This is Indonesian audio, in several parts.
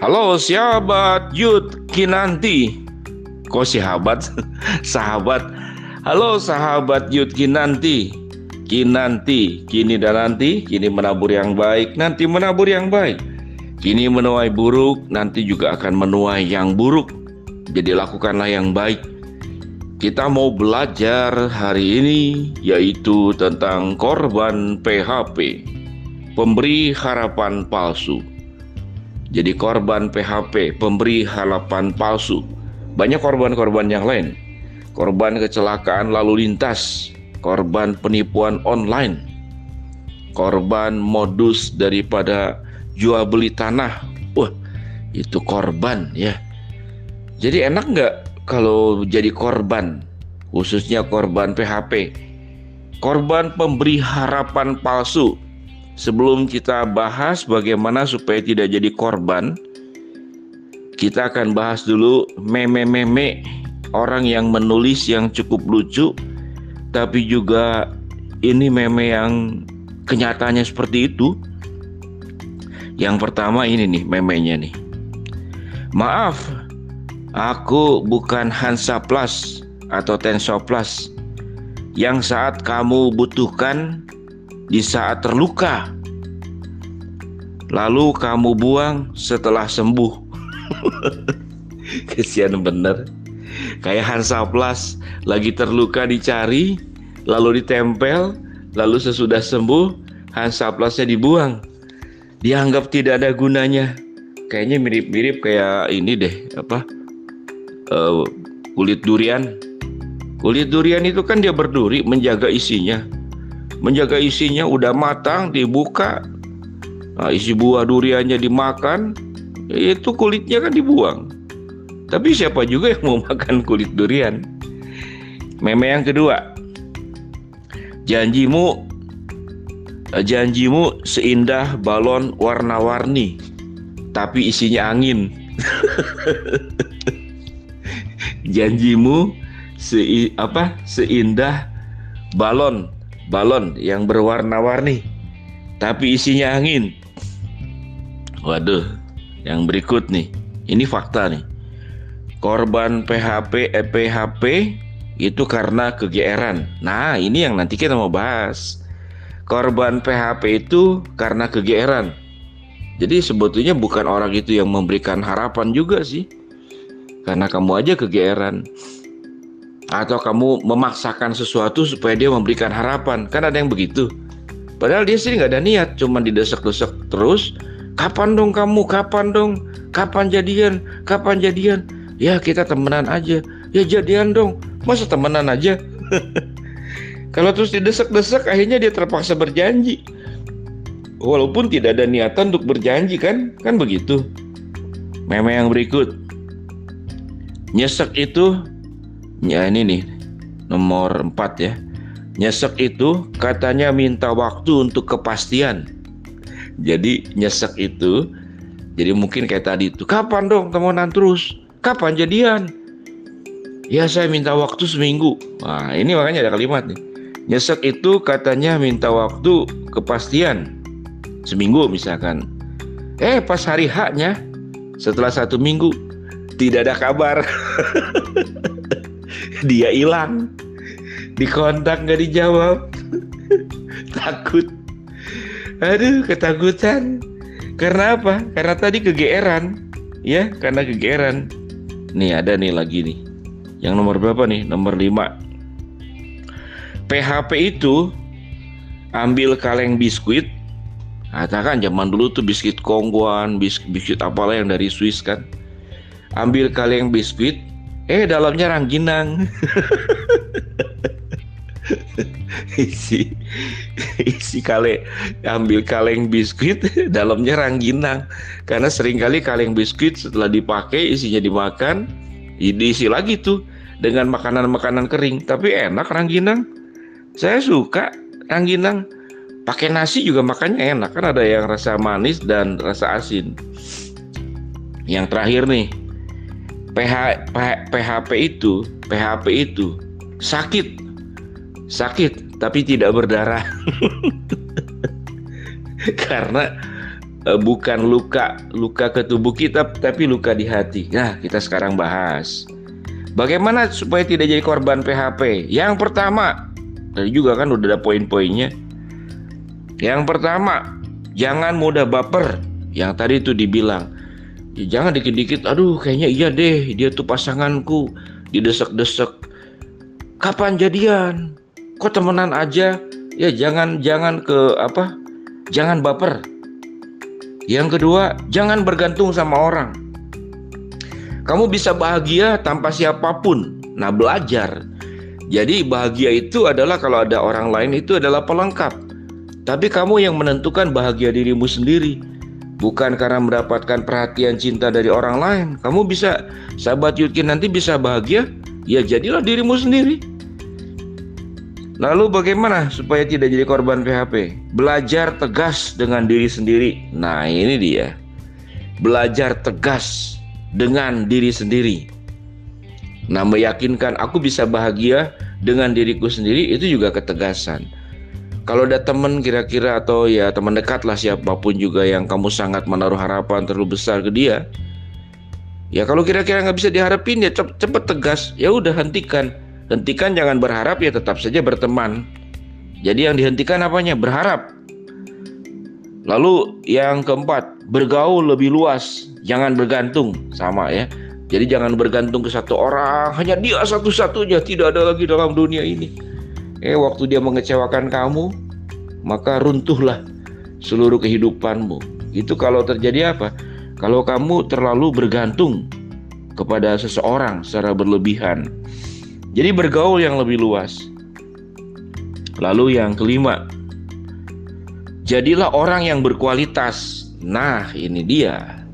Halo sahabat Yud Kinanti. Kok sahabat? sahabat. Halo sahabat Yud Kinanti. Kinanti Kini dan nanti Kini menabur yang baik Nanti menabur yang baik. Kini menuai buruk Nanti juga akan menuai yang buruk. Jadi lakukanlah yang baik. Kita mau belajar hari ini Yaitu tentang korban PHP Pemberi harapan palsu jadi korban PHP, pemberi harapan palsu. Banyak korban-korban yang lain. Korban kecelakaan lalu lintas, korban penipuan online, korban modus daripada jual beli tanah. Wah, itu korban ya. Jadi enak nggak kalau jadi korban, khususnya korban PHP, korban pemberi harapan palsu Sebelum kita bahas bagaimana supaya tidak jadi korban, kita akan bahas dulu meme-meme orang yang menulis yang cukup lucu, tapi juga ini meme yang kenyataannya seperti itu. Yang pertama ini nih memenya nih. Maaf, aku bukan Hansa Plus atau Tenso Plus yang saat kamu butuhkan di saat terluka. Lalu kamu buang setelah sembuh. Kesian bener. Kayak Hansa Plus lagi terluka dicari, lalu ditempel, lalu sesudah sembuh Hansa Plusnya dibuang. Dianggap tidak ada gunanya. Kayaknya mirip-mirip kayak ini deh, apa? Uh, kulit durian. Kulit durian itu kan dia berduri menjaga isinya menjaga isinya udah matang dibuka. Nah, isi buah duriannya dimakan itu kulitnya kan dibuang. Tapi siapa juga yang mau makan kulit durian? Meme yang kedua. Janjimu janjimu seindah balon warna-warni tapi isinya angin. Janjimu se apa seindah balon balon yang berwarna-warni tapi isinya angin. Waduh, yang berikut nih. Ini fakta nih. Korban PHP eh, PHP itu karena kegeeran. Nah, ini yang nanti kita mau bahas. Korban PHP itu karena kegeeran. Jadi sebetulnya bukan orang itu yang memberikan harapan juga sih. Karena kamu aja kegeeran atau kamu memaksakan sesuatu supaya dia memberikan harapan. Kan ada yang begitu. Padahal dia sih nggak ada niat cuma didesak-desak terus. Kapan dong kamu? Kapan dong? Kapan jadian? Kapan jadian? Ya kita temenan aja. Ya jadian dong. Masa temenan aja? Kalau terus didesak-desak akhirnya dia terpaksa berjanji. Walaupun tidak ada niatan untuk berjanji kan? Kan begitu. Meme yang berikut. Nyesek itu Ya ini nih nomor 4 ya. Nyesek itu katanya minta waktu untuk kepastian. Jadi nyesek itu jadi mungkin kayak tadi itu kapan dong temenan terus? Kapan jadian? Ya saya minta waktu seminggu. Nah ini makanya ada kalimat nih. Nyesek itu katanya minta waktu kepastian seminggu misalkan. Eh pas hari haknya setelah satu minggu tidak ada kabar. dia hilang. Dikontak nggak dijawab. Takut. Aduh ketakutan. Karena apa? Karena tadi kegeeran. Ya karena kegeeran. Nih ada nih lagi nih. Yang nomor berapa nih? Nomor 5 PHP itu ambil kaleng biskuit. Katakan zaman dulu tuh biskuit kongguan biskuit, biskuit apalah yang dari Swiss kan. Ambil kaleng biskuit eh dalamnya rangginang. Isi isi kale ambil kaleng biskuit dalamnya rangginang. Karena sering kali kaleng biskuit setelah dipakai isinya dimakan diisi lagi tuh dengan makanan-makanan kering. Tapi enak rangginang. Saya suka rangginang. Pakai nasi juga makannya enak. Kan ada yang rasa manis dan rasa asin. Yang terakhir nih PH, PHP itu PHP itu sakit sakit tapi tidak berdarah karena uh, bukan luka luka ke tubuh kita tapi luka di hati. Nah, kita sekarang bahas bagaimana supaya tidak jadi korban PHP. Yang pertama, tadi juga kan udah ada poin-poinnya. Yang pertama, jangan mudah baper. Yang tadi itu dibilang, ya jangan dikit-dikit, aduh kayaknya iya deh, dia tuh pasanganku, didesek-desek. Kapan jadian? Kok temenan aja? Ya jangan jangan ke apa? Jangan baper. Yang kedua, jangan bergantung sama orang. Kamu bisa bahagia tanpa siapa pun. Nah, belajar. Jadi bahagia itu adalah kalau ada orang lain itu adalah pelengkap. Tapi kamu yang menentukan bahagia dirimu sendiri. Bukan karena mendapatkan perhatian cinta dari orang lain. Kamu bisa, sahabat Yudkin nanti bisa bahagia, ya jadilah dirimu sendiri. Lalu bagaimana supaya tidak jadi korban PHP? Belajar tegas dengan diri sendiri. Nah, ini dia. Belajar tegas dengan diri sendiri. Nah, meyakinkan aku bisa bahagia dengan diriku sendiri itu juga ketegasan. Kalau ada teman kira-kira atau ya teman dekat lah siapa pun juga yang kamu sangat menaruh harapan terlalu besar ke dia, ya kalau kira-kira nggak bisa diharapin ya cepet tegas, ya udah hentikan Hentikan jangan berharap ya tetap saja berteman. Jadi yang dihentikan apanya? Berharap. Lalu yang keempat, bergaul lebih luas, jangan bergantung sama ya. Jadi jangan bergantung ke satu orang, hanya dia satu-satunya, tidak ada lagi dalam dunia ini. Eh waktu dia mengecewakan kamu, maka runtuhlah seluruh kehidupanmu. Itu kalau terjadi apa? Kalau kamu terlalu bergantung kepada seseorang secara berlebihan. Jadi bergaul yang lebih luas. Lalu yang kelima, jadilah orang yang berkualitas. Nah, ini dia.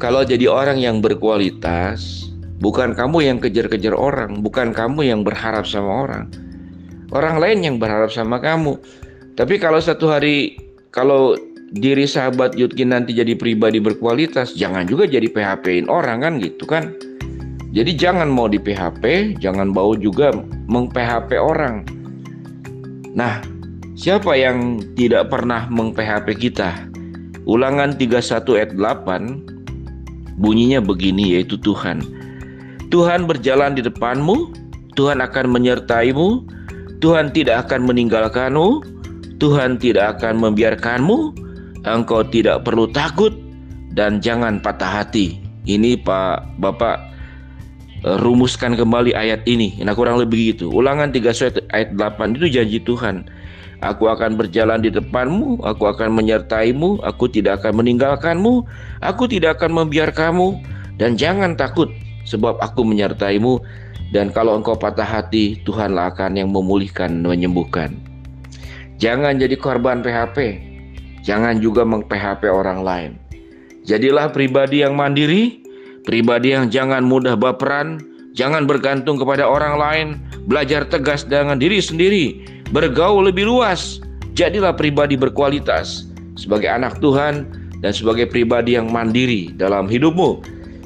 Kalau jadi orang yang berkualitas, bukan kamu yang kejar-kejar orang, bukan kamu yang berharap sama orang. Orang lain yang berharap sama kamu. Tapi kalau satu hari kalau diri sahabat Yudkin nanti jadi pribadi berkualitas, jangan juga jadi PHP-in orang kan gitu kan. Jadi jangan mau di PHP, jangan bau juga meng-PHP orang. Nah, siapa yang tidak pernah meng-PHP kita? Ulangan 31 ayat 8 bunyinya begini yaitu Tuhan. Tuhan berjalan di depanmu, Tuhan akan menyertaimu, Tuhan tidak akan meninggalkanmu, Tuhan tidak akan membiarkanmu, engkau tidak perlu takut dan jangan patah hati. Ini Pak Bapak Eh, rumuskan kembali ayat ini. Nah, kurang lebih gitu. Ulangan 3 ayat 8 itu janji Tuhan. Aku akan berjalan di depanmu, aku akan menyertaimu, aku tidak akan meninggalkanmu, aku tidak akan membiarkanmu, dan jangan takut, sebab aku menyertaimu, dan kalau engkau patah hati, Tuhanlah akan yang memulihkan, menyembuhkan. Jangan jadi korban PHP, jangan juga meng-PHP orang lain. Jadilah pribadi yang mandiri, Pribadi yang jangan mudah baperan, jangan bergantung kepada orang lain, belajar tegas dengan diri sendiri, bergaul lebih luas, jadilah pribadi berkualitas sebagai anak Tuhan dan sebagai pribadi yang mandiri dalam hidupmu.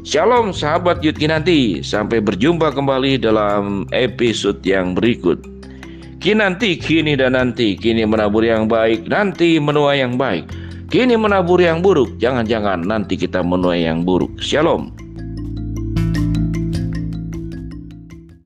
Shalom sahabat Yud Kinanti, sampai berjumpa kembali dalam episode yang berikut. Kinanti kini dan nanti, kini menabur yang baik, nanti menuai yang baik. Kini menabur yang buruk, jangan-jangan nanti kita menuai yang buruk. Shalom.